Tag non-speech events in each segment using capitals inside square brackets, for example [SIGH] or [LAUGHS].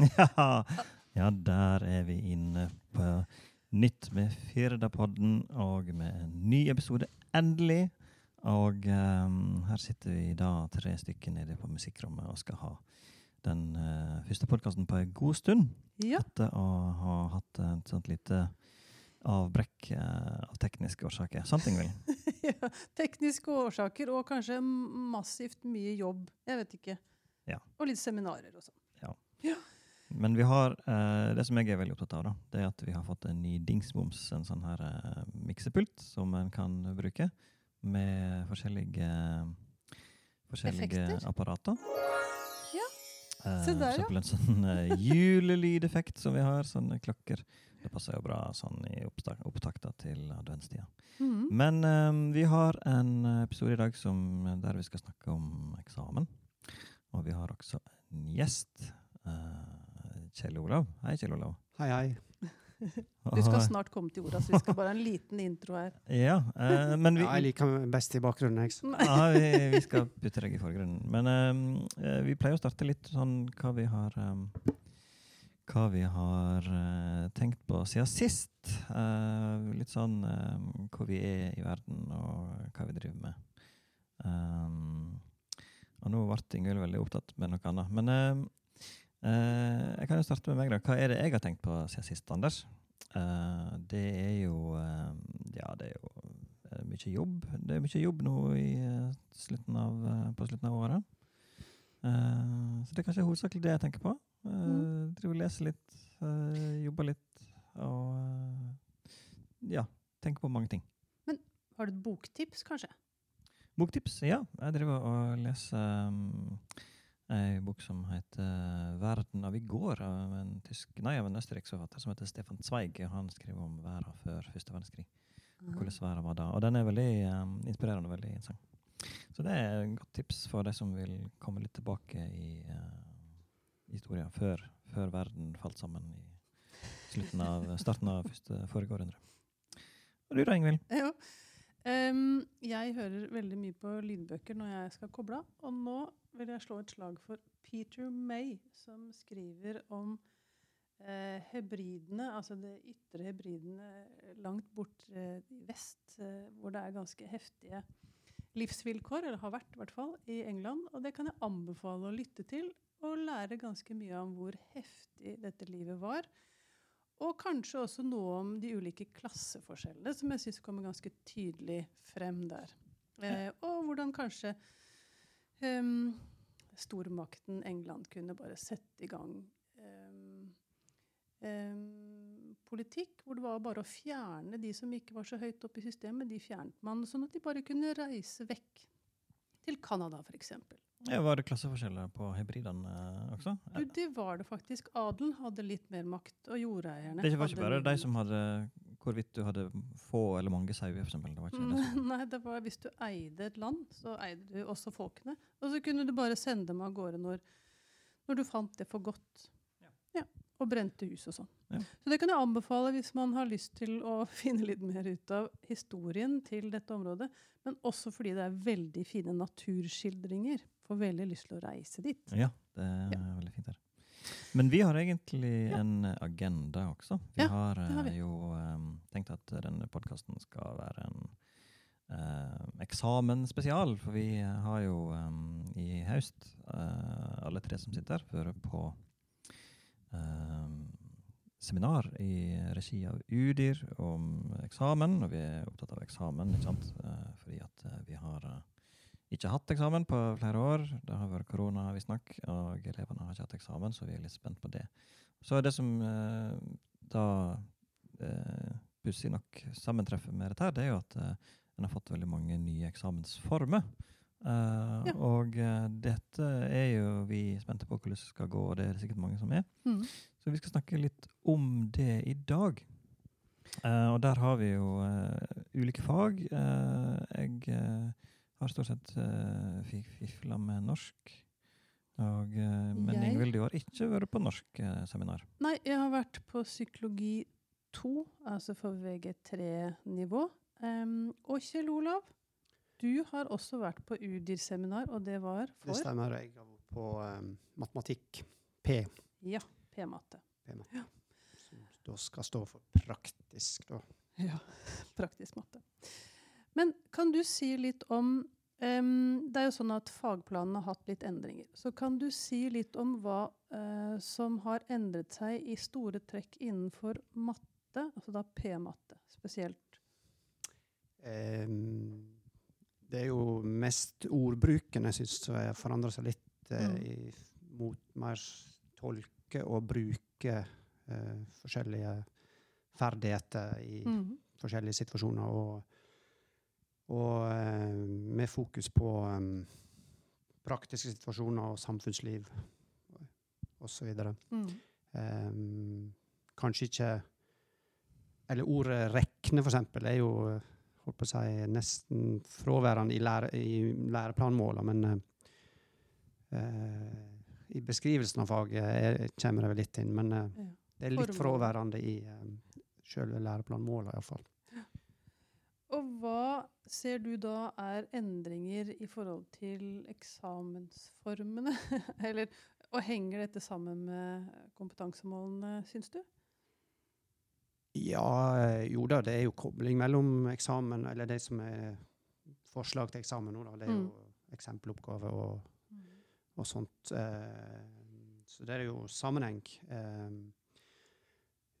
[LAUGHS] Ja, ja, der er vi inne på nytt med Firdapodden og med en ny episode, endelig. Og um, her sitter vi da tre stykker nede på musikkrommet og skal ha den uh, første podkasten på en god stund. Ja. Etter å ha hatt et sånt lite avbrekk uh, av tekniske årsaker. Sant, Ingvild? [LAUGHS] ja. Tekniske årsaker og kanskje massivt mye jobb. Jeg vet ikke. Ja. Og litt seminarer og sånn. Men vi har, eh, det som jeg er veldig opptatt av, da, det er at vi har fått en ny dingsboms, en sånn her eh, miksepult som en kan bruke med forskjellige, forskjellige Effekter? apparater. Ja, Eh, se der, for ja. eksempel en sånn eh, julelydeffekt som vi har, sånne klokker. Det passer jo bra sånn i opptak opptakta til adventstida. Mhm. Men eh, vi har en episode i dag som, der vi skal snakke om eksamen. Og vi har også en gjest. eh, Kjell Olav. Hei, Kjell Olav. Hei, hei. [LAUGHS] Du skal snart komme til orda, så vi skal bare ha en liten intro her. [LAUGHS] Ja, eh, men vi, Ja, jeg liker meg best i bakgrunnen. Jeg. ja, vi, vi skal putte deg i forgrunnen. Men eh, vi pleier å starte litt sånn hva vi har um, Hva vi har uh, tenkt på siden sist. Uh, litt sånn eh, hvor vi er i verden, og hva vi driver med. Um, og nå ble Ingvild veldig opptatt med noe annet. Men eh, eh, jeg kan jo starte med meg. da. Hva er det jeg har tenkt på siden sist, Anders? Eh, det er jo eh, Ja, det er jo mye jobb. Det er mye jobb nå i, slutten av, på slutten av året. Så det er kanskje hovedsakelig det jeg tenker på. Uh, Mm. Driver og leser litt, jobber litt og ja, tenker på mange ting. Men Har du et boktips, kanskje? Boktips? Ja, jeg driver og leser um, ei bok som heter 'Verden av i går', av en, tysk, nei, av en østerriksk forfatter som heter Stefan Zweig. Han skriver om verden før første verdenskrig. Hvordan verden var da. Og den er veldig um, inspirerende og veldig interessant. Så det er et godt tips for de som vil komme litt tilbake i uh, historien før, før verden falt sammen i av, starten av første forrige århundre. Og du da, Ingvild? Ja. Um, jeg hører veldig mye på lydbøker når jeg skal koble av. Og nå vil jeg slå et slag for Peter May, som skriver om eh, hebridene, altså det ytre hebridene langt bort eh, i vest, eh, hvor det er ganske heftige livsvilkår, eller har vært i hvert fall, i England. Og det kan jeg anbefale å lytte til, og lære ganske mye om hvor heftig dette livet var. Og kanskje også noe om de ulike klasseforskjellene, som jeg syns kommer ganske tydelig frem der. Eh, og hvordan kanskje em, stormakten England kunne bare sette i gang um, um, politikk hvor det var bare å fjerne de som ikke var så høyt oppe i systemet. De fjernet man, sånn at de bare kunne reise vekk. Til Canada, f.eks. Ja, var det klasseforskjeller på hybridene også? Du, det var det faktisk. Adelen hadde litt mer makt, og jordeierne Det var ikke bare de som hadde hvorvidt du hadde få eller mange sauer, for eksempel. Det var ikke det som [LAUGHS] Nei, det var hvis du eide et land, så eide du også folkene. Og så kunne du bare sende dem av gårde når, når du fant det for godt. Ja. Ja, og brente hus og sånn. Ja. Så det kan jeg anbefale hvis man har lyst til å [LAUGHS] finne litt mer ut av historien til dette området. Men også fordi det er veldig fine naturskildringer. Får veldig lyst til å reise dit. Ja, det er veldig fint her. Men vi har egentlig en agenda også. Vi Ja, har, har eh, vi. jo um, tenkt at denne podkasten skal være en eh, eksamensspesial. For vi har jo um, i høst, uh, alle tre som sitter, vært på uh, seminar i regi av UDIR om eksamen. Og vi er opptatt av eksamen, ikke sant? Eh, fordi at eh, vi har eh, ikke hatt eksamen på flere år. Det har vært korona, visstnok, og elevene har ikke hatt eksamen, så vi er litt spent på det. Så det som eh, da eh, pussig nok sammentreffer med dette, her, det er jo at eh, en har fått veldig mange nye eksamensformer. Uh, Ja. Og uh, dette er jo vi spente på hvordan det skal gå, og det er det sikkert mange som er. Mm. Så vi skal snakke litt om det i dag. Uh, og der har vi jo ulike fag. Jeg har stort sett uh, fifla med norsk. Og, uh, men Jeg- Ingvild, du har ikke vært på norsk uh, seminar. Nei, jeg har vært på psykologi 2, altså for VG3-nivå. Um, og Kjell Olav, du har også vært på UDIR-seminar, og det var Det for stemmer. Jeg har vært på um, matematikk P. Ja. P-matte. Ja. Som da skal stå for praktisk, da. Ja, [LAUGHS] praktisk matte. Men kan du si litt om um, Det er jo sånn at fagplanene har hatt litt endringer. Så kan du si litt om hva uh, som har endret seg i store trekk innenfor matte, altså da p-matte spesielt? Um, det er jo mest ordbruken jeg syns har forandra seg litt Mm. i, mot mer tolke og bruke uh, forskjellige ferdigheter i Mhm. forskjellige situasjoner. Og, og eh, med fokus på em, praktiske situasjoner og samfunnsliv osv. Mm. Um, kanskje ikke Eller ordet 'rekne', for eksempel, er jo eh, holdt på å si, nesten fraværende i, lære, i læreplanmåla, men eh, eh, i beskrivelsen av faget er, kommer det vel litt inn. Men eh, Ja. det er litt fraværende i um, sjølve læreplanmåla, iallfall. Hva ser du da er endringer i forhold til eksamensformene? [LAUGHS] Eller, og henger dette sammen med kompetansemålene, syns du? Ja, eh, jo da, det er jo kobling mellom eksamen, eller det som er forslag til eksamen nå, da. Det er Mm. jo eksempeloppgave og og sånt. Eh, så det er jo sammenheng.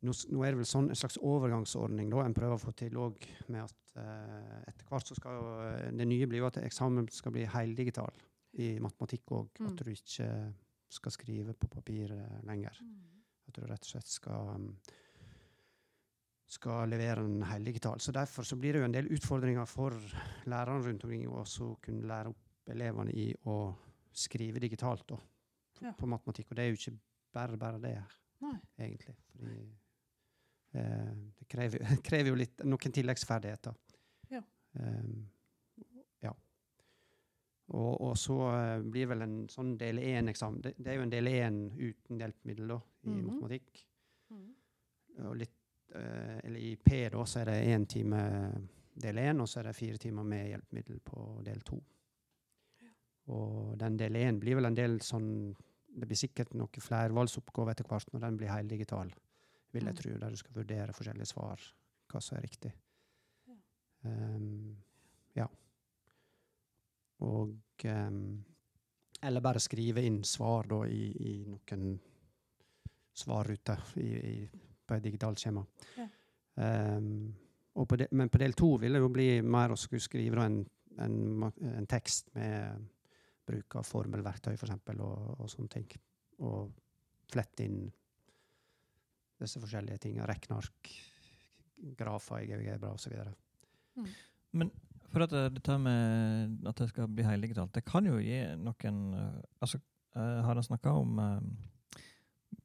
Eh, nå, nå er det vel sånn en slags overgangsordning da en prøver å få til òg, med at eh, etter hvert så skal jo eh, Det nye blir jo at eksamen skal bli heldigital i matematikk òg. Mm. At du ikke skal skrive på papir lenger. lenger. At du rett og slett skal um, skal levere en heldigital. Så derfor så blir det jo en del utfordringer for lærerne rundt omkring å kunne lære opp elevene i å skrive digitalt da, på, Ja. på matematikk. Og det er jo ikke bare bare det, Nei. egentlig. Fordi eh, det krever, krever jo [LAUGHS] litt, noen tilleggsferdigheter. Ja. Um, ja. Og, og så eh, blir vel en sånn del 1-eksamen det, det er jo en del 1 uten hjelpemiddel da, i Mhm. matematikk. Mm. Og litt, eh, eller I P da, så er det én time del 1, og så er det fire timer med hjelpemiddel på del 2. Og den del 1 blir vel en del sånn Det blir sikkert noen flervalgsoppgaver etter hvert når den blir heldigital, vil jeg Mm. tro, der du skal vurdere forskjellige svar, hva som er riktig. Ja. Ehm, ja. Og um, Eller bare skrive inn svar da i, i noen svarruter på et digitalt skjema. Ja. Um, på de, men på del to vil det jo bli mer å skulle skrive en, en, en tekst med bruk av formelverktøy, f.eks., og, og sånne ting. Og flette inn disse forskjellige tingene. Regneark, grafer i GeoGebra osv. Men for at eh, dette med at det skal bli heldigitalt, det kan jo gi noen eh, altså, eh, Har en snakka om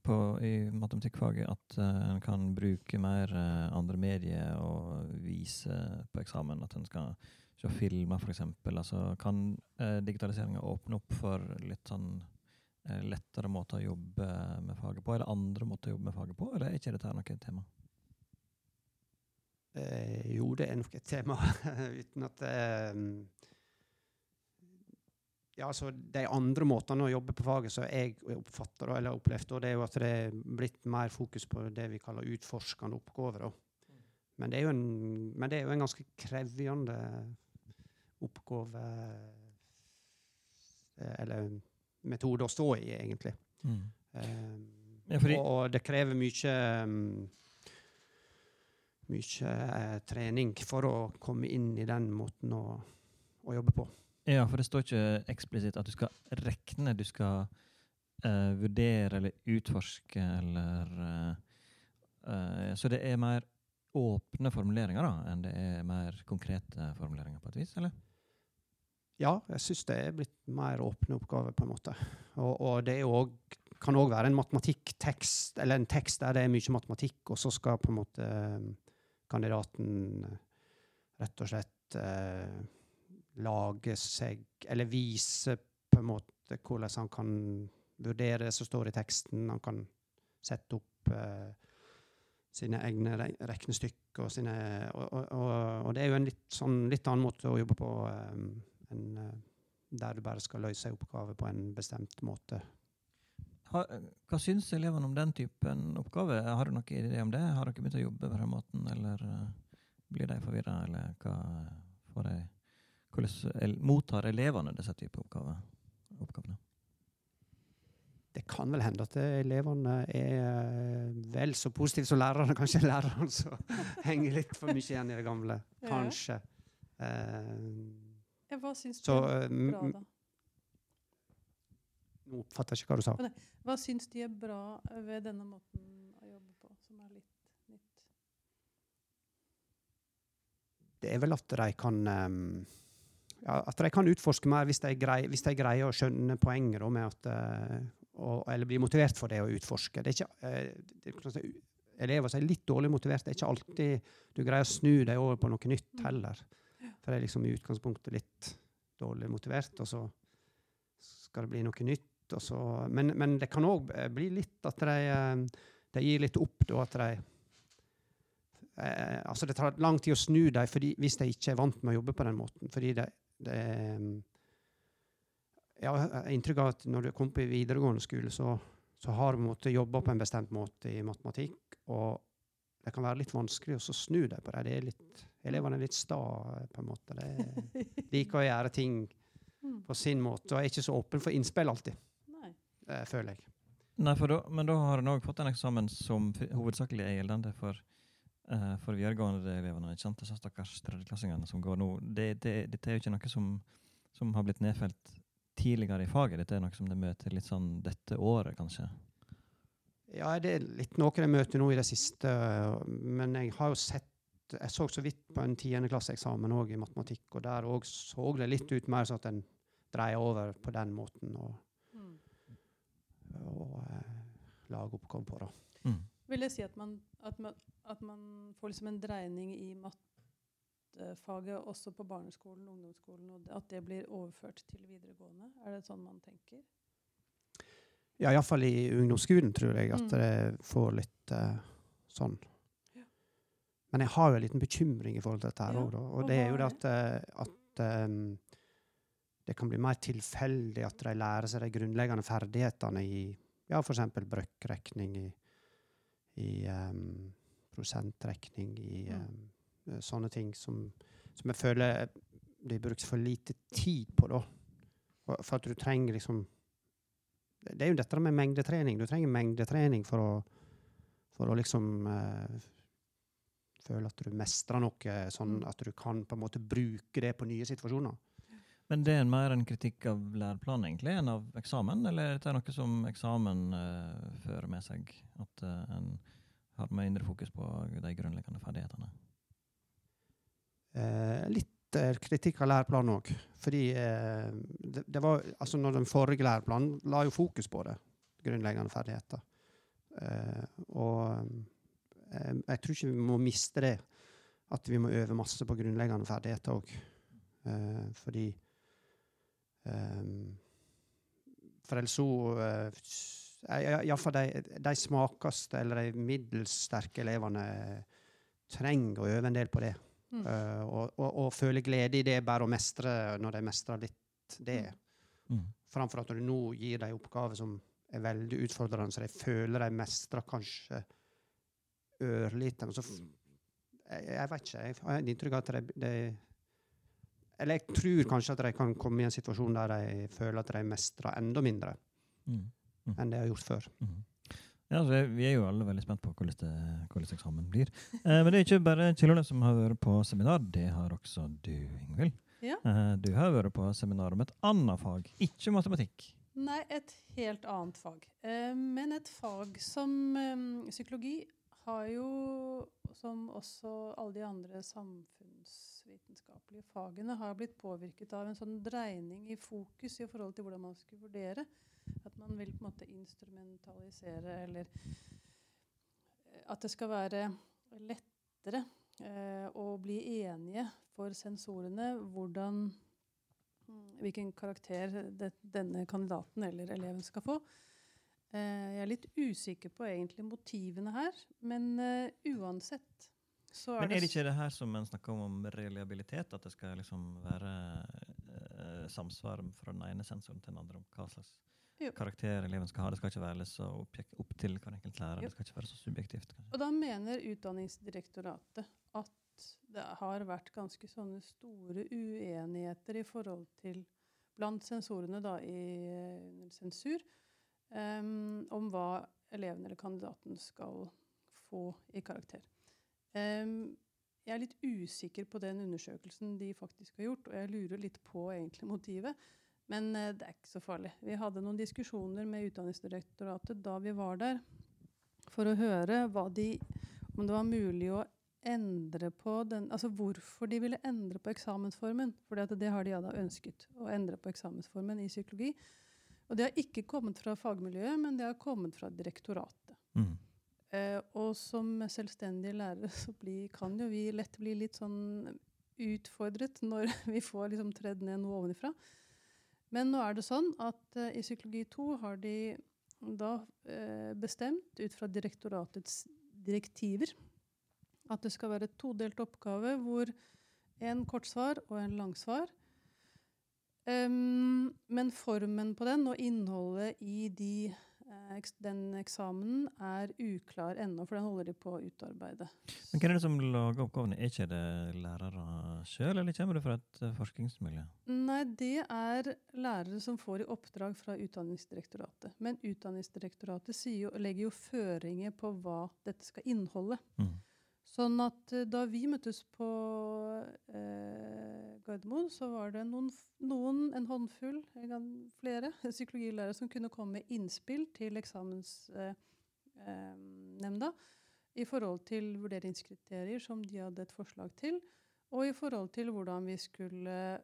på, i matematikkfaget at en kan bruke mer andre medier og vise på eksamen? At en skal se filmer, f.eks. Altså, kan digitaliseringa åpne opp for litt sånn lettere måter å jobbe med faget på? Eller andre måter å jobbe med faget på, eller er ikke dette noe tema? Eh, jo, det er nok et tema, [LAUGHS] uten at eh, Ja, altså De andre måtene å jobbe på faget som jeg oppfatter eller har opplevd, da, det er jo at det er blitt mer fokus på det vi kaller utforskende oppgaver. Men det en, men det er jo en ganske krevende oppgave eh, Eller metode å stå i, egentlig. Eh, Ja, fordi- og, og det krever mye um, mye uh, trening for å komme inn i den måten å, å jobbe på. Ja, for det står ikke eksplisitt at du skal rekne, du skal uh, vurdere eller utforske eller uh, eh, Så det er mer åpne formuleringer da, enn det er mer konkrete formuleringer, på et vis? eller? Ja, jeg syns det er blitt mer åpne oppgaver, på en måte. Og, og det også, kan òg være en matematikktekst, eller en tekst der det er mye matematikk, og så skal på en måte um, kandidaten eh, rett og slett eh, lage seg Eller vise på en måte hvordan han kan vurdere det som står i teksten. Han kan sette opp eh, sine egne re regnestykker og sine og, og, og, det er jo en litt, sånn, litt annen måte å jobbe på um, enn eh, der du bare skal løse oppgaver på en bestemt måte. Har, hva syns elevene om den typen oppgave? Har du noen idé om det? Har dere begynt å jobbe på den måten, eller uh, blir de forvirra, eller hva får de Hvordan mottar elevene disse typer oppgaver, oppgavene? Det kan vel hende at elevene er eh, vel så positive som lærerne. [LAUGHS] Kanskje lærerne som [LAUGHS] henger litt for mye igjen i det gamle. Kanskje. Ja. Ja, hva syns du Så, er eh, bra, da? Nå oppfatter jeg ikke hva du sa. Hva syns de er bra ved denne måten å jobbe på, som er litt nytt? Det er vel at de kan um, ja, At de kan utforske mer hvis de, greier, hvis de greier å skjønne poenget da, med at uh, og, Eller bli motivert for det å utforske. Det er ikke, uh, det er, si, elever som er litt dårlig motivert, det er ikke alltid du greier å snu deg over på noe nytt Mm. heller. For jeg er liksom i utgangspunktet litt dårlig motivert, og så skal det bli noe nytt. Så, men, men det kan òg bli litt at de, eh, de gir litt opp, da, at de eh, altså Det tar lang tid å snu dem hvis de ikke er vant med å jobbe på den måten. Fordi det, det ja, Jeg har inntrykk av at når du kommer på videregående skole, så, så har du jobba på en bestemt måte i matematikk. Og det kan være litt vanskelig å snu deg på det. det er litt, elevene er litt sta, på en måte. De [LAUGHS] liker å gjøre ting Mm. på sin måte og er ikke så åpen for innspill alltid, Nei. eh, føler jeg. Nei, for da, men da har en òg fått en eksamen som hovedsakelig er gjeldende for, uh, for videregående elevene. ikke sant? Disse stakkars tredjeklassingene som går nå. Det, det, dette er jo ikke noe som, som har blitt nedfelt tidligere i faget. Dette er noe som de møter litt sånn dette året, kanskje. Ja, det er litt noe jeg møter nå i det siste. Men jeg har jo sett Jeg så så vidt på en tiendeklasseeksamen òg i matematikk, og der òg så det litt ut mer sånn at en dreier over på den måten og, Mm. og eh, lager oppgave på. da. Mm. Vil det si at man, at man, at man får liksom en dreining i mattefaget også på barneskolen, ungdomsskolen, og at det blir overført til videregående? Er det sånn man tenker? Ja, iallfall i ungdomsskolen tror jeg at Mm. det får litt eh, sånn. Ja. Men jeg har jo en liten bekymring i forhold til dette her Ja, òg, og og det er jo det at, eh, at um, det kan bli mer tilfeldig at de lærer seg de grunnleggende ferdighetene i ja, f.eks. brøkkrekning, i, i um, prosentrekning, i um, sånne ting som, som jeg føler det brukes for lite tid på, da. For at du trenger liksom Det er jo dette med mengdetrening. Du trenger mengdetrening for å, for å liksom eh, føle at du mestrer noe, sånn Mm. at du kan på en måte bruke det på nye situasjoner. Men det er mer en kritikk av læreplanen egentlig enn av eksamen? Eller er dette noe som eksamen uh, fører med seg? At uh, en har mindre fokus på de grunnleggende ferdighetene? Uh, litt eh, kritikk av læreplanen òg. Fordi eh, det, det var, altså når den forrige læreplanen la jo fokus på det, grunnleggende ferdigheter. Eh, og eh, jeg tror ikke vi må miste det. At vi må øve masse på grunnleggende ferdigheter òg. Eh, fordi eh, For ellers så uh, Iallfall de, de smakeste eller de middels sterke elevene trenger å øve en del på det. Mm. Uh, og, og, og føle glede i det, bare å mestre når de mestrer litt det. Mm. Framfor at du nå gir dem oppgaver som er veldig utfordrende, så de føler de mestrer kanskje ørlite. Men jeg, jeg vet ikke. Jeg har inntrykk av at de, de Eller jeg tror kanskje at de kan komme i en situasjon der de føler at de mestrer enda mindre Mm. enn de har gjort før. Mm. Ja, så er- Vi er jo alle veldig spent på hvordan, det, hvordan eksamen blir. Eh, men det er ikke bare Kjellone som har vært på seminar, det har også du, Ingvild. Ja. Eh, du har vært på seminar om et annet fag, ikke matematikk. Nei, et helt annet fag. Eh, men et fag som eh, psykologi har jo, som også alle de andre samfunnsvitenskapelige fagene, har blitt påvirket av en sånn dreining i fokus i forhold til hvordan man skulle vurdere. At man vil på en måte instrumentalisere, eller eh, at det skal være lettere eh, å bli enige for sensorene hvordan mm, hvilken karakter det, denne kandidaten eller eleven skal få. Eh, jeg er litt usikker på egentlig motivene her, men eh, uansett så er Men er det ikke det her som en snakker om om reliabilitet? At det skal liksom være eh, samsvar fra den ene sensoren til den andre om hva slags Jo. karakter eleven skal ha. Det skal ikke være så opp til hver enkelt lærer. Jo. Det skal ikke være så subjektivt. kanskje. Og da mener Utdanningsdirektoratet at det har vært ganske sånne store uenigheter i forhold til blant sensorene da i under sensur em, om hva eleven eller kandidaten skal få i karakter. Um, jeg er litt usikker på den undersøkelsen de faktisk har gjort, og jeg lurer litt på egentlig motivet. Men eh, det er ikke så farlig. Vi hadde noen diskusjoner med Utdanningsdirektoratet da vi var der, for å høre de, om det var mulig å endre på den, altså hvorfor de ville endre på eksamensformen. For det har de ja da ønsket, å endre på eksamensformen i psykologi. Og det har ikke kommet fra fagmiljøet, men det har kommet fra direktoratet. Mm. Eh, og som selvstendige lærere så bli, kan jo vi lett bli litt sånn utfordret når [LAUGHS] vi får liksom tredd ned noe ovenifra. Men nå er det sånn at eh, i psykologi 2 har de da eh, bestemt ut fra direktoratets direktiver at det skal være et todelt oppgave hvor en kortsvar og en langsvar. Em, men formen på den og innholdet i de, eh, den eksamenen er uklar ennå, for den holder de på å utarbeide. Men hvem er det som lager oppgavene? Er ikke det lærere sjøl, eller kommer det fra et eh, forskningsmiljø? Nei, det er lærere som får i oppdrag fra Utdanningsdirektoratet. Men Utdanningsdirektoratet jo, legger jo føringer på hva dette skal inneholde. Mm. Sånn at eh, da vi møttes på eh, Gardermoen, så var det noen, noen, en håndfull, flere, [LAUGHS] psykologilærere som kunne komme med innspill til eksamensnemnda eh, eh, i forhold til vurderingskriterier som de hadde et forslag til, og i forhold til hvordan vi skulle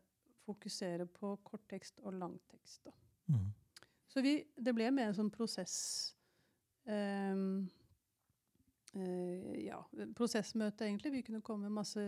fokusere på korttekst og langtekst. Mm. Så vi, det ble mer en sånn prosess ehm, eh, Ja, prosessmøte, egentlig. Vi kunne komme med masse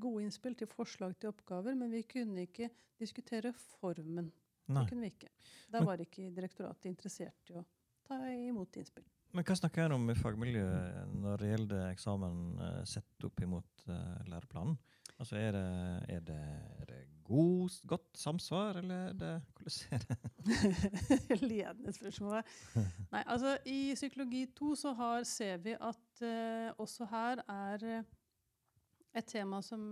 gode innspill til forslag til oppgaver, men vi kunne ikke diskutere formen. Nei. Det kunne vi ikke. Da var ikke direktoratet interessert i å ta imot innspill. Men hva snakker en om i fagmiljøet når det gjelder eksamen eh, sett opp imot eh, læreplanen? Altså er det, er det, er det god, godt samsvar, eller er det, hvordan er det? Ledende spørsmål. Nei, altså I psykologi 2 så har, ser vi at eh, også her er eh, et tema som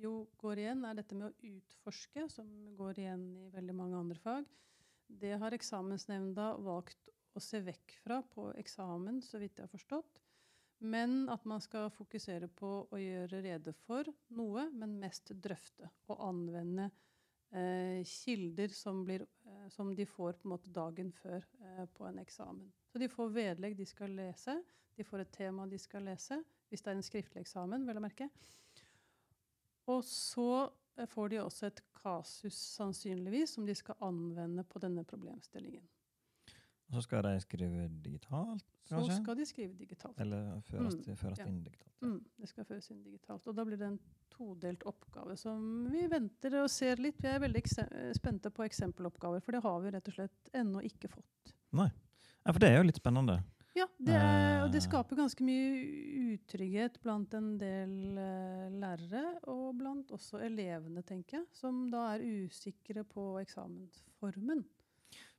jo går igjen, er dette med å utforske, som går igjen i veldig mange andre fag. Det har eksamensnemnda valgt å se vekk fra på eksamen, så vidt jeg har forstått. Men at man skal fokusere på å gjøre rede for noe, men mest drøfte og anvende eh, kilder som, blir, eh, som de får på en måte dagen før eh, på en eksamen. Så de får vedlegg de skal lese, de får et tema de skal lese, hvis det er en skriftlig eksamen, vel å merke. Og så eh, får de også et kasus, sannsynligvis, som de skal anvende på denne problemstillingen. Så skal de skrive digitalt, Så skal de skrive digitalt. Eller føres, Mm, føres ja. inn digitalt? Mm, det skal føres inn digitalt. Og da blir det en todelt oppgave som vi venter og ser litt. Vi er veldig spente på eksempeloppgaver, for det har vi rett og slett ennå ikke fått. Nei. Ja, for det er jo litt spennende. Ja, det er, og det Eh. skaper ganske mye utrygghet blant en del eh, lærere, og blant også elevene, tenker jeg, som da er usikre på eksamensformen.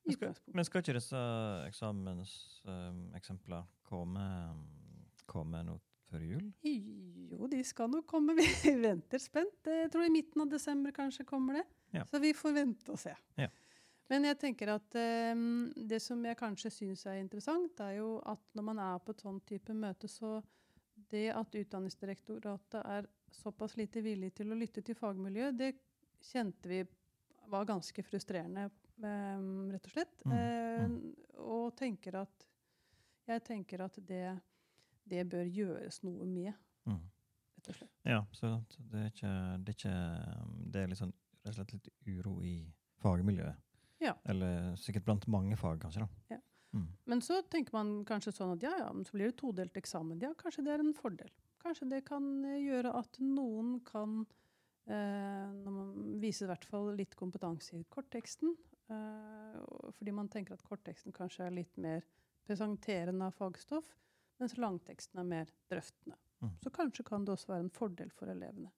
Men skal, men skal ikke disse eksamenseksempler komme, komme nå før jul? Jo, de skal nok komme. [LAUGHS] Vi venter spent. Jeg tror i midten av desember kanskje kommer det. Ja. Så vi får vente og se. Ja. Men jeg tenker at um, det som jeg kanskje syns er interessant, er jo at når man er på et sånn type møte, så det at Utdanningsdirektoratet er såpass lite villig til å lytte til fagmiljøet, det kjente vi var ganske frustrerende, eh, rett og slett. Mm, Eh, og tenker at jeg tenker at det, det bør gjøres noe med, Mm. rett og slett. Ja, så det er ikke Det er, ikke, det er sånn, rett og slett litt uro i fagmiljøet. Ja. Eller sikkert blant mange fag, kanskje. da. Ja. Mm. Men så tenker man kanskje sånn at ja, ja, men så blir det todelt eksamen. Ja, kanskje det er en fordel. Kanskje det kan eh, gjøre at noen kan eh, når man viser i hvert fall litt kompetanse i kortteksten. Eh, fordi man tenker at kortteksten kanskje er litt mer presenterende av fagstoff, mens langteksten er mer drøftende. Mm. Så kanskje kan det også være en fordel for elevene.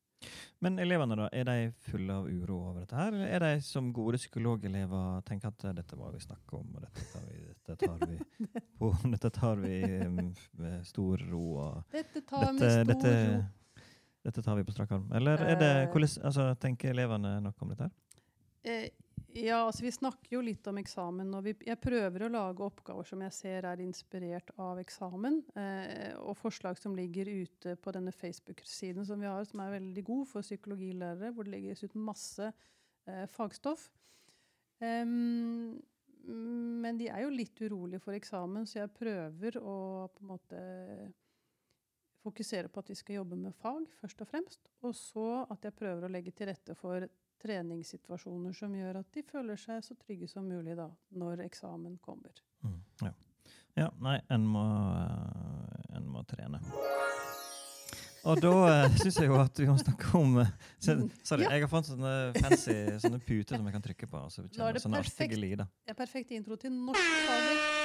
Men elevene, da, er de fulle av uro over dette her? Eller er de som gode psykologelever tenker at eh, dette må vi snakke om, og dette tar vi, dette tar vi, [LAUGHS] på, dette tar vi um, med stor ro? Og Dette tar dette, med stor dette, ro. dette tar vi på strak arm. Eller er det, Eh. hvordan, altså, tenker elevene noe om dette? her? Ja, altså vi snakker jo litt om eksamen. og vi, Jeg prøver å lage oppgaver som jeg ser er inspirert av eksamen. Eh, og forslag som ligger ute på denne Facebook-siden som vi har, som er veldig god for psykologilærere, hvor det legges ut masse eh, fagstoff. Um, men de er jo litt urolige for eksamen, så jeg prøver å på en måte fokusere på at de skal jobbe med fag, først og fremst. Og så at jeg prøver å legge til rette for treningssituasjoner som gjør at de føler seg så trygge som mulig da, når eksamen kommer. Mm, ja. ja, nei, en må, eh, en må trene. Og da [LAUGHS] uh, syns jeg jo at vi må snakke om eh, så, Sorry, Ja. jeg har fått sånne fancy sånne puter som jeg kan trykke på. Og så er kjenner sånne perfekt. artige lyder. Det er perfekt intro til norskfaget.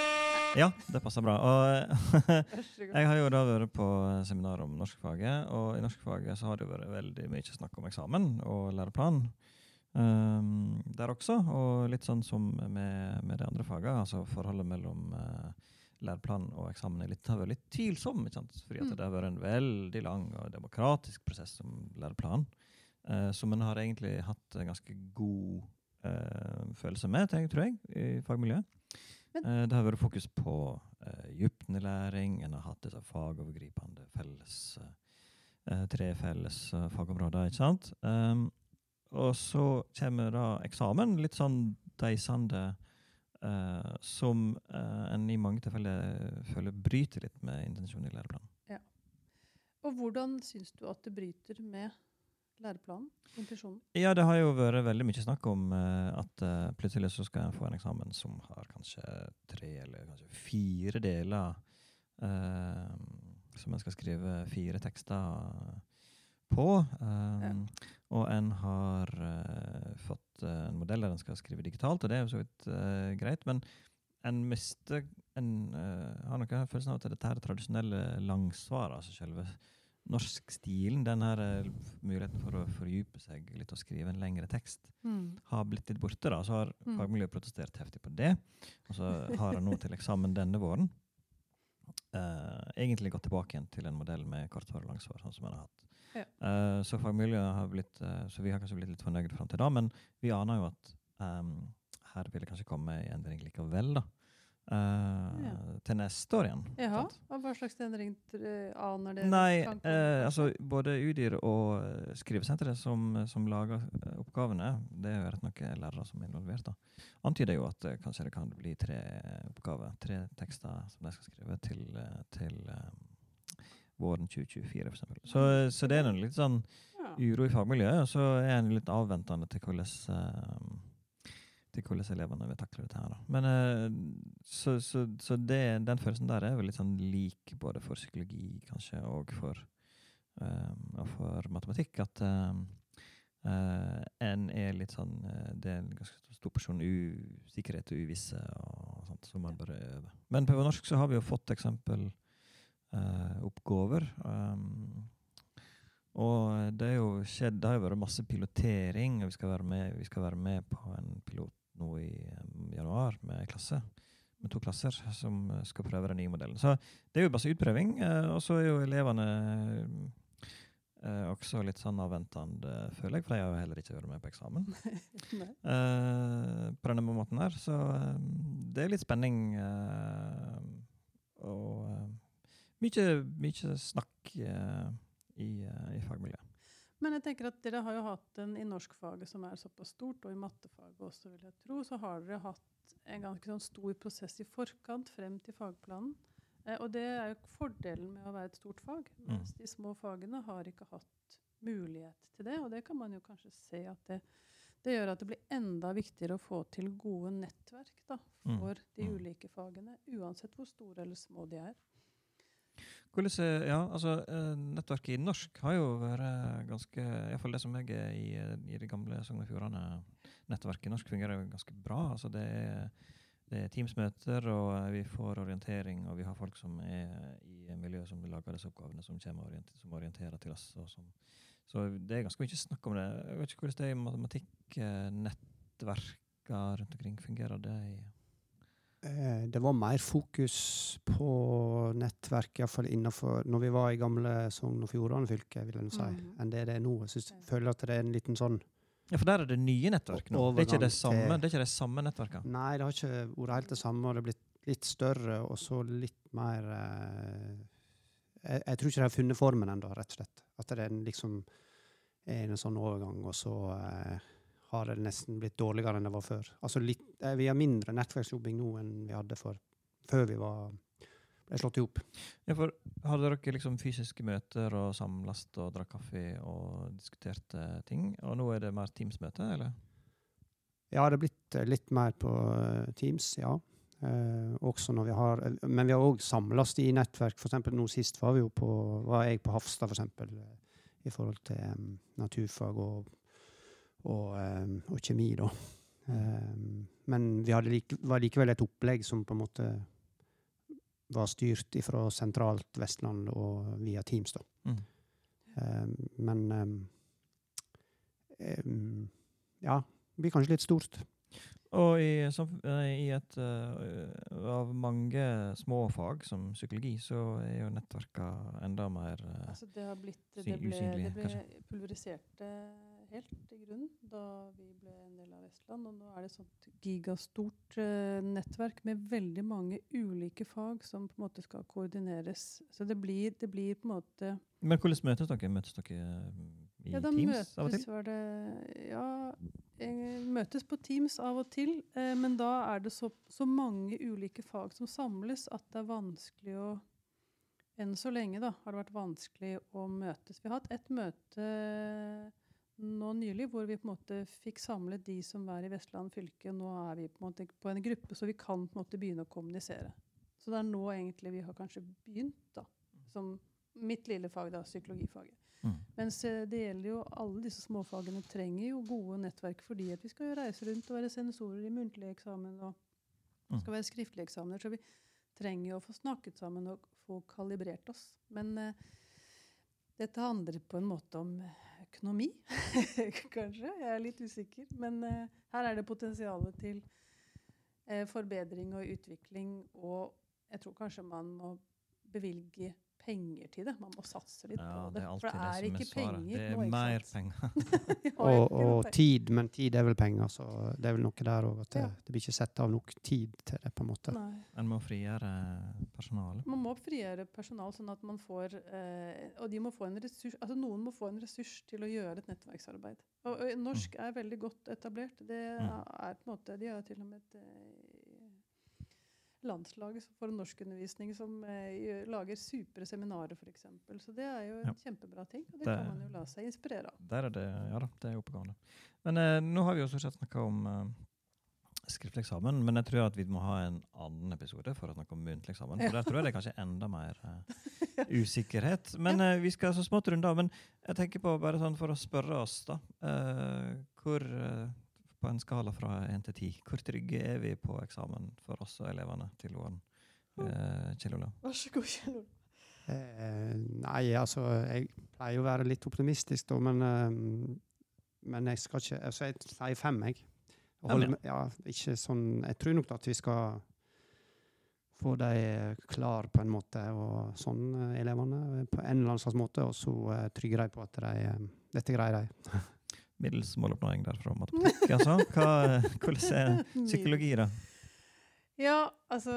Ja, det passer bra. Og [LAUGHS] jeg har jo da vært på seminar om norskfaget, og i norskfaget så har det vært veldig mye snakk om eksamen og læreplan. Um, der også, og litt sånn som med, med de andre fagene, altså forholdet mellom uh, læreplan og eksamen er litt, har vært litt tvilsom, ikke sant? fordi Mm. det har vært en veldig lang og demokratisk prosess som læreplan, uh, som en har egentlig hatt en ganske god uh, følelse med, tror jeg, i fagmiljøet. Eh, det har vært fokus på uh, dybdelæring. en har hatt disse fagovergripende felles eh, tre felles eh, fagområder, ikke sant? Um, og så kommer da eksamen, litt sånn deisende, eh, som eh, en i mange tilfeller føler bryter litt med intensjonen i læreplanen. Og hvordan syns du at det bryter med læreplanen? Intensjonen? Ja, det har jo vært veldig mye snakk om uh, at uh, plutselig så skal en få en eksamen som har kanskje tre eller kanskje fire deler, uh, som en skal skrive fire tekster på. Um, Og en har fått en modell der en skal skrive digitalt, og det er jo så vidt greit, men en mister en har noe følelsen av at dette her tradisjonelle langsvaret, altså selve norskstilen, den her eh, muligheten for å fordype seg litt og skrive en lengre tekst, har blitt litt borte. da, Så har Mm. fagmiljøet protestert heftig på det. Og så har han nå til eksamen denne våren uh, egentlig gått tilbake igjen til en modell med kort hår og langsvar, sånn som han har hatt. Ja. Uh, så fagmiljøet har blitt uh, Så vi har kanskje blitt litt fornøyd fram til da, men vi aner jo at um, her vil det kanskje komme en endring likevel, da. Eh, Ja. Til neste år igjen. Jaha, og hva slags endring eh, aner dere? Nei, eh, altså både UDIR og eh, Skrivesenteret som, som lager eh, oppgavene, det er jo rett nok lærere som er involvert, da, antyder jo at eh, kanskje det kan bli tre oppgaver, tre tekster som de skal skrive til, eh, til eh, våren 2024, for eksempel. Så, så det er en litt sånn uro i fagmiljøet, og så er en litt avventende til hvordan eh, til hvordan elevene vil takle dette her. Da. Men eh, så, så, så det, den følelsen der er vel litt sånn lik både for psykologi kanskje, og for, um, og for matematikk. At um, uh, en er litt sånn Det er en ganske stor porsjon usikkerhet og uvisse og sånt, som man bare øver. Men på norsk så har vi jo fått eksempel uh, oppgaver. Um, og det, er jo skjedd, det har jo vært masse pilotering, og vi skal være med, vi skal være med på en pilot nå i um, januar med klasse. Med to klasser som eh, skal prøve den nye modellen. Så det er jo bare utprøving. eh, og så er jo elevene eh, også litt sånn avventende, føler jeg, for jeg har heller ikke vært med på eksamen. [LAUGHS] Eh, på denne måten her. Så eh, det er litt spenning. eh, og mye, mye snakk i, i fagmiljøet. Men jeg tenker at dere har jo hatt den i norskfaget som er såpass stort, og i mattefaget også, vil jeg tro, så har dere hatt en ganske sånn stor prosess i forkant frem til fagplanen. Eh, og det er jo fordelen med å være et stort fag, mens de små fagene har ikke hatt mulighet til det. Og det kan man jo kanskje se at det, det gjør at det blir enda viktigere å få til gode nettverk da, Mm. for de Mm. ulike fagene, uansett hvor store eller små de er. Hvordan, ja, altså, eh, nettverket i norsk har jo vært ganske Iallfall det som jeg er i, eh, i det gamle Sogn og Fjordane. Nettverket i norsk fungerer jo ganske bra. altså Det er det er Teams-møter, og eh, vi får orientering, og vi har folk som er i miljøet som lager disse oppgavene, som, og som orienterer til oss. Som, så det er ganske mye snakk om det. Jeg vet ikke hvordan det er i matematikknettverka rundt omkring. Fungerer det i Det var mer fokus på nettverk, iallfall innenfor Når vi var i gamle Sogn og Fjordane fylke, vil jeg si, Mm. enn det det er nå. Jeg synes, føler at det er en liten sånn Ja, for der er det nye nettverk nå. Det er ikke det samme, det ikke det samme nettverket. Nei, det har ikke vært helt det samme. og Det er blitt litt større og så litt mer eh, jeg, jeg tror ikke de har funnet formen ennå, rett og slett. At det er en liksom en sånn overgang, og så eh, har det nesten blitt dårligere enn det var før. Altså litt, eh, Vi har mindre nettverksjobbing nå enn vi hadde for, før vi var, ble slått i hop. Ja, Hadde dere liksom fysiske møter og samles og drakk kaffe og diskuterte ting? Og nå er det mer Teams-møte, eller? Ja, det er blitt eh, litt mer på eh, Teams, ja. Eh, også når vi har, men vi har òg samles i nettverk. For eksempel nå sist var, vi jo på, var jeg på Hafstad, for eksempel, i forhold til um, naturfag og, og, og kjemi, da. Men vi hadde like, var likevel et opplegg som på en måte var styrt fra sentralt Vestland og via Teams, da. Mm. Men em, em, ja, det blir kanskje litt stort. Og i, eh, i et uh, av mange små fag, som psykologi, så er jo nettverka enda mer uh, Altså det har blitt Det ble, usynlig, det ble kanskje. Helt i grunnen da vi ble en del av Vestland. Og nå er det et sånt gigastort eh, nettverk med veldig mange ulike fag som på en måte skal koordineres. Så det blir, det blir på en måte Men hvordan møtes dere? Møtes dere eh, i Ja, da Teams av og til? var det Ja, eh, møtes på Teams av og til. Eh, men da er det så, så mange ulike fag som samles at det er vanskelig å Enn så lenge da, har det vært vanskelig å møtes. Vi har hatt et møte nå nylig hvor vi på en måte fikk samlet de som er i Vestland fylke. Nå er vi på en måte på en gruppe, så vi kan på en måte begynne å kommunisere. Så det er nå egentlig vi har kanskje begynt, da. Som mitt lille fag, da, psykologifaget. Mm. Mens det gjelder jo alle disse småfagene trenger jo gode nettverk fordi at vi skal jo reise rundt og være sensorer i muntlig eksamen og Mm. skal være skriftlige eksamener. Så vi trenger jo å få snakket sammen og få kalibrert oss. Men uh, dette handler på en måte om økonomi, [LAUGHS] kanskje. Jeg er litt usikker. Men uh, her er det potensialet til uh, forbedring og utvikling. Og jeg tror kanskje man må bevilge penger til det. Man må satse litt Ja, på det det. For det er det ikke er penger Det er noe, mer penger. [LAUGHS] [LAUGHS] Og, og penger. tid, men tid er vel penger, så det er vel noe der òg. At det, Ja. det blir ikke satt av nok tid til det, på en måte. Nei. En må frigjøre personalet. Man må frigjøre personal, sånn at man får eh, Og de må få en ressurs, altså noen må få en ressurs til å gjøre et nettverksarbeid. Og, og norsk er veldig godt etablert. Det Mm. er på en måte, De har til og med et eh, landslag for norskundervisning som eh, lager supre seminarer, f.eks. Så det er jo en Ja. kjempebra ting. Og det, Det- kan man jo la seg inspirere av. Der er det, ja da, det er oppegående. Men eh, nå har vi jo stort sett snakka om eh, skriftlig eksamen, men jeg tror at vi må ha en annen episode for å snakke om muntlig eksamen. For der tror jeg det er kanskje enda mer eh, [LAUGHS] usikkerhet. Men eh, vi skal så smått runde av. Men jeg tenker på bare sånn for å spørre oss, da. eh, hvor på en skala fra 1 til 10, hvor trygge er vi på eksamen for oss og elevene til våren? Eh, Kjell Olav? Vær så god, Kjell Olav. Eh, nei, altså Jeg pleier å være litt optimistisk, da, men, eh, men jeg skal ikke altså Jeg sier fem, jeg. Og Fem, ja, ikke sånn, jeg tror nok at vi skal få de klar på en måte, og sånn, eh, elevene, på en eller annen slags måte. Og så eh, trygger de på at de, eh, dette greier de. [LAUGHS] Middels måloppnåing der fra matematikk, altså. Hva, hvordan er [LAUGHS] psykologi, da? Ja, altså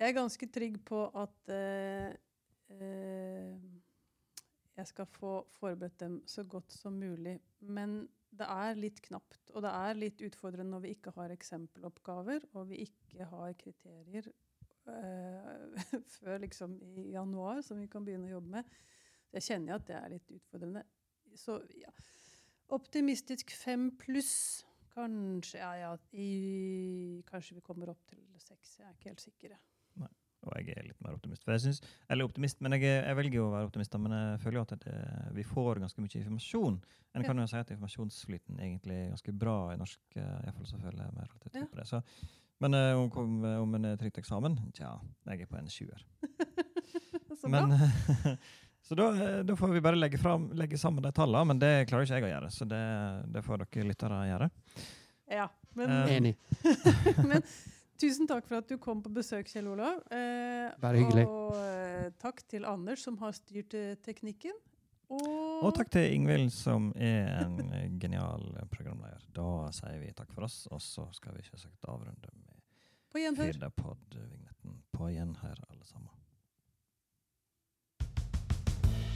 Jeg er ganske trygg på at eh, eh, jeg skal få forberedt dem så godt som mulig. Men det er litt knapt, og det er litt utfordrende når vi ikke har eksempeloppgaver, og vi ikke har kriterier eh, [LAUGHS] før liksom i januar som vi kan begynne å jobbe med. Jeg kjenner at det er litt utfordrende. Så ja, optimistisk fem pluss. Kanskje, ja, ja, i, kanskje vi kommer opp til seks. Jeg er ikke helt sikker. Nei. Og jeg er litt mer optimist. For jeg synes, eller optimist, men jeg, jeg velger å være optimist, men jeg føler jo at det, vi får ganske mye informasjon. En Ja. kan jo si at informasjonsflyten egentlig er ganske bra i norsk. eh, i hvert fall så føler jeg meg relativt Ja. på det. Så Men eh, om, kom- om en er trygt eksamen? Tja, jeg er på en sjuer. [LAUGHS] Så bra. Men, [LAUGHS] så da, eh, da får vi bare legge, fram, legge sammen de tallene, men det klarer ikke jeg å gjøre. Så det, det får dere lyttere gjøre. Ja, men, um. Enig. [LAUGHS] men tusen takk for at du kom på besøk, Kjell Olav. Eh, Bare hyggelig. Og eh, takk til Anders, som har styrt eh, teknikken. Og, Og takk til Ingvild, som er en genial programleder. Da sier vi takk for oss, og så skal vi selvsagt avrunde med på gjenhør. Firda-pod-vignetten. På gjenhør, alle sammen.